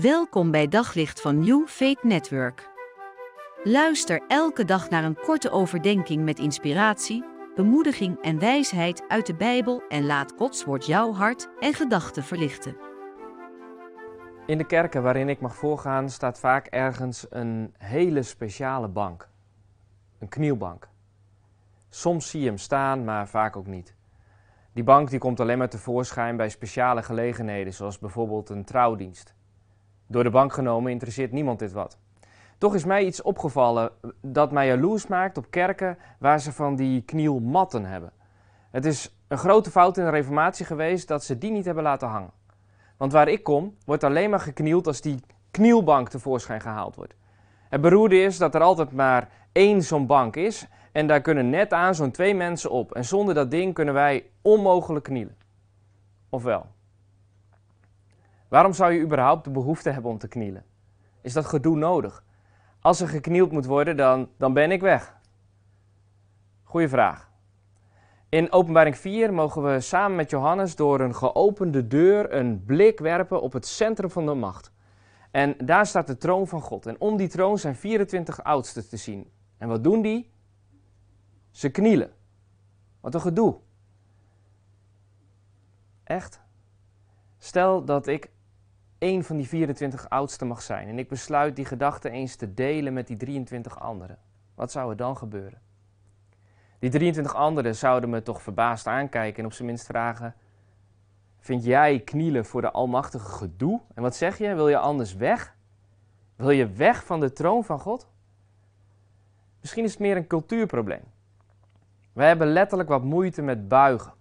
Welkom bij Daglicht van New Faith Network. Luister elke dag naar een korte overdenking met inspiratie, bemoediging en wijsheid uit de Bijbel en laat Gods woord jouw hart en gedachten verlichten. In de kerken waarin ik mag voorgaan staat vaak ergens een hele speciale bank. Een knielbank. Soms zie je hem staan, maar vaak ook niet. Die bank die komt alleen maar tevoorschijn bij speciale gelegenheden, zoals bijvoorbeeld een trouwdienst. Door de bank genomen interesseert niemand dit wat. Toch is mij iets opgevallen dat mij jaloers maakt op kerken waar ze van die knielmatten hebben. Het is een grote fout in de reformatie geweest dat ze die niet hebben laten hangen. Want waar ik kom, wordt alleen maar geknield als die knielbank tevoorschijn gehaald wordt. Het beroerde is dat er altijd maar één zo'n bank is en daar kunnen net aan zo'n twee mensen op. En zonder dat ding kunnen wij onmogelijk knielen. Ofwel? Waarom zou je überhaupt de behoefte hebben om te knielen? Is dat gedoe nodig? Als er geknield moet worden, dan, dan ben ik weg. Goeie vraag. In Openbaring 4 mogen we samen met Johannes door een geopende deur een blik werpen op het centrum van de macht. En daar staat de troon van God. En om die troon zijn 24 oudsten te zien. En wat doen die? Ze knielen. Wat een gedoe. Echt? Stel dat ik één van die 24 oudsten mag zijn en ik besluit die gedachte eens te delen met die 23 anderen. Wat zou er dan gebeuren? Die 23 anderen zouden me toch verbaasd aankijken en op zijn minst vragen: Vind jij knielen voor de Almachtige gedoe? En wat zeg je? Wil je anders weg? Wil je weg van de troon van God? Misschien is het meer een cultuurprobleem. Wij hebben letterlijk wat moeite met buigen.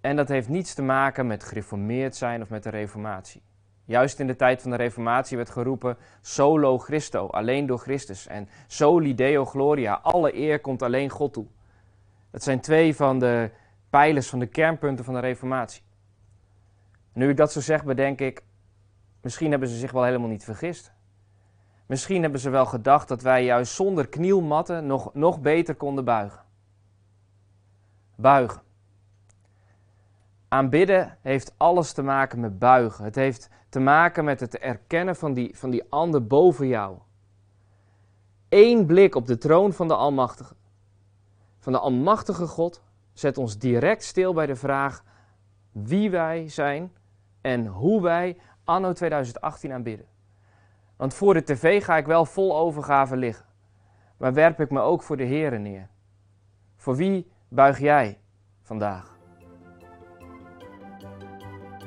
En dat heeft niets te maken met gereformeerd zijn of met de reformatie. Juist in de tijd van de reformatie werd geroepen solo Christo, alleen door Christus. En soli Deo Gloria, alle eer komt alleen God toe. Dat zijn twee van de pijlers, van de kernpunten van de reformatie. nu ik dat zo zeg, bedenk ik, misschien hebben ze zich wel helemaal niet vergist. Misschien hebben ze wel gedacht dat wij juist zonder knielmatten nog, nog beter konden buigen. Buigen. Aanbidden heeft alles te maken met buigen. Het heeft te maken met het erkennen van die, van die ander boven jou. Eén blik op de troon van de Almachtige, van de Almachtige God, zet ons direct stil bij de vraag wie wij zijn en hoe wij anno 2018 aanbidden. Want voor de tv ga ik wel vol overgave liggen, maar werp ik me ook voor de Here neer. Voor wie buig jij vandaag?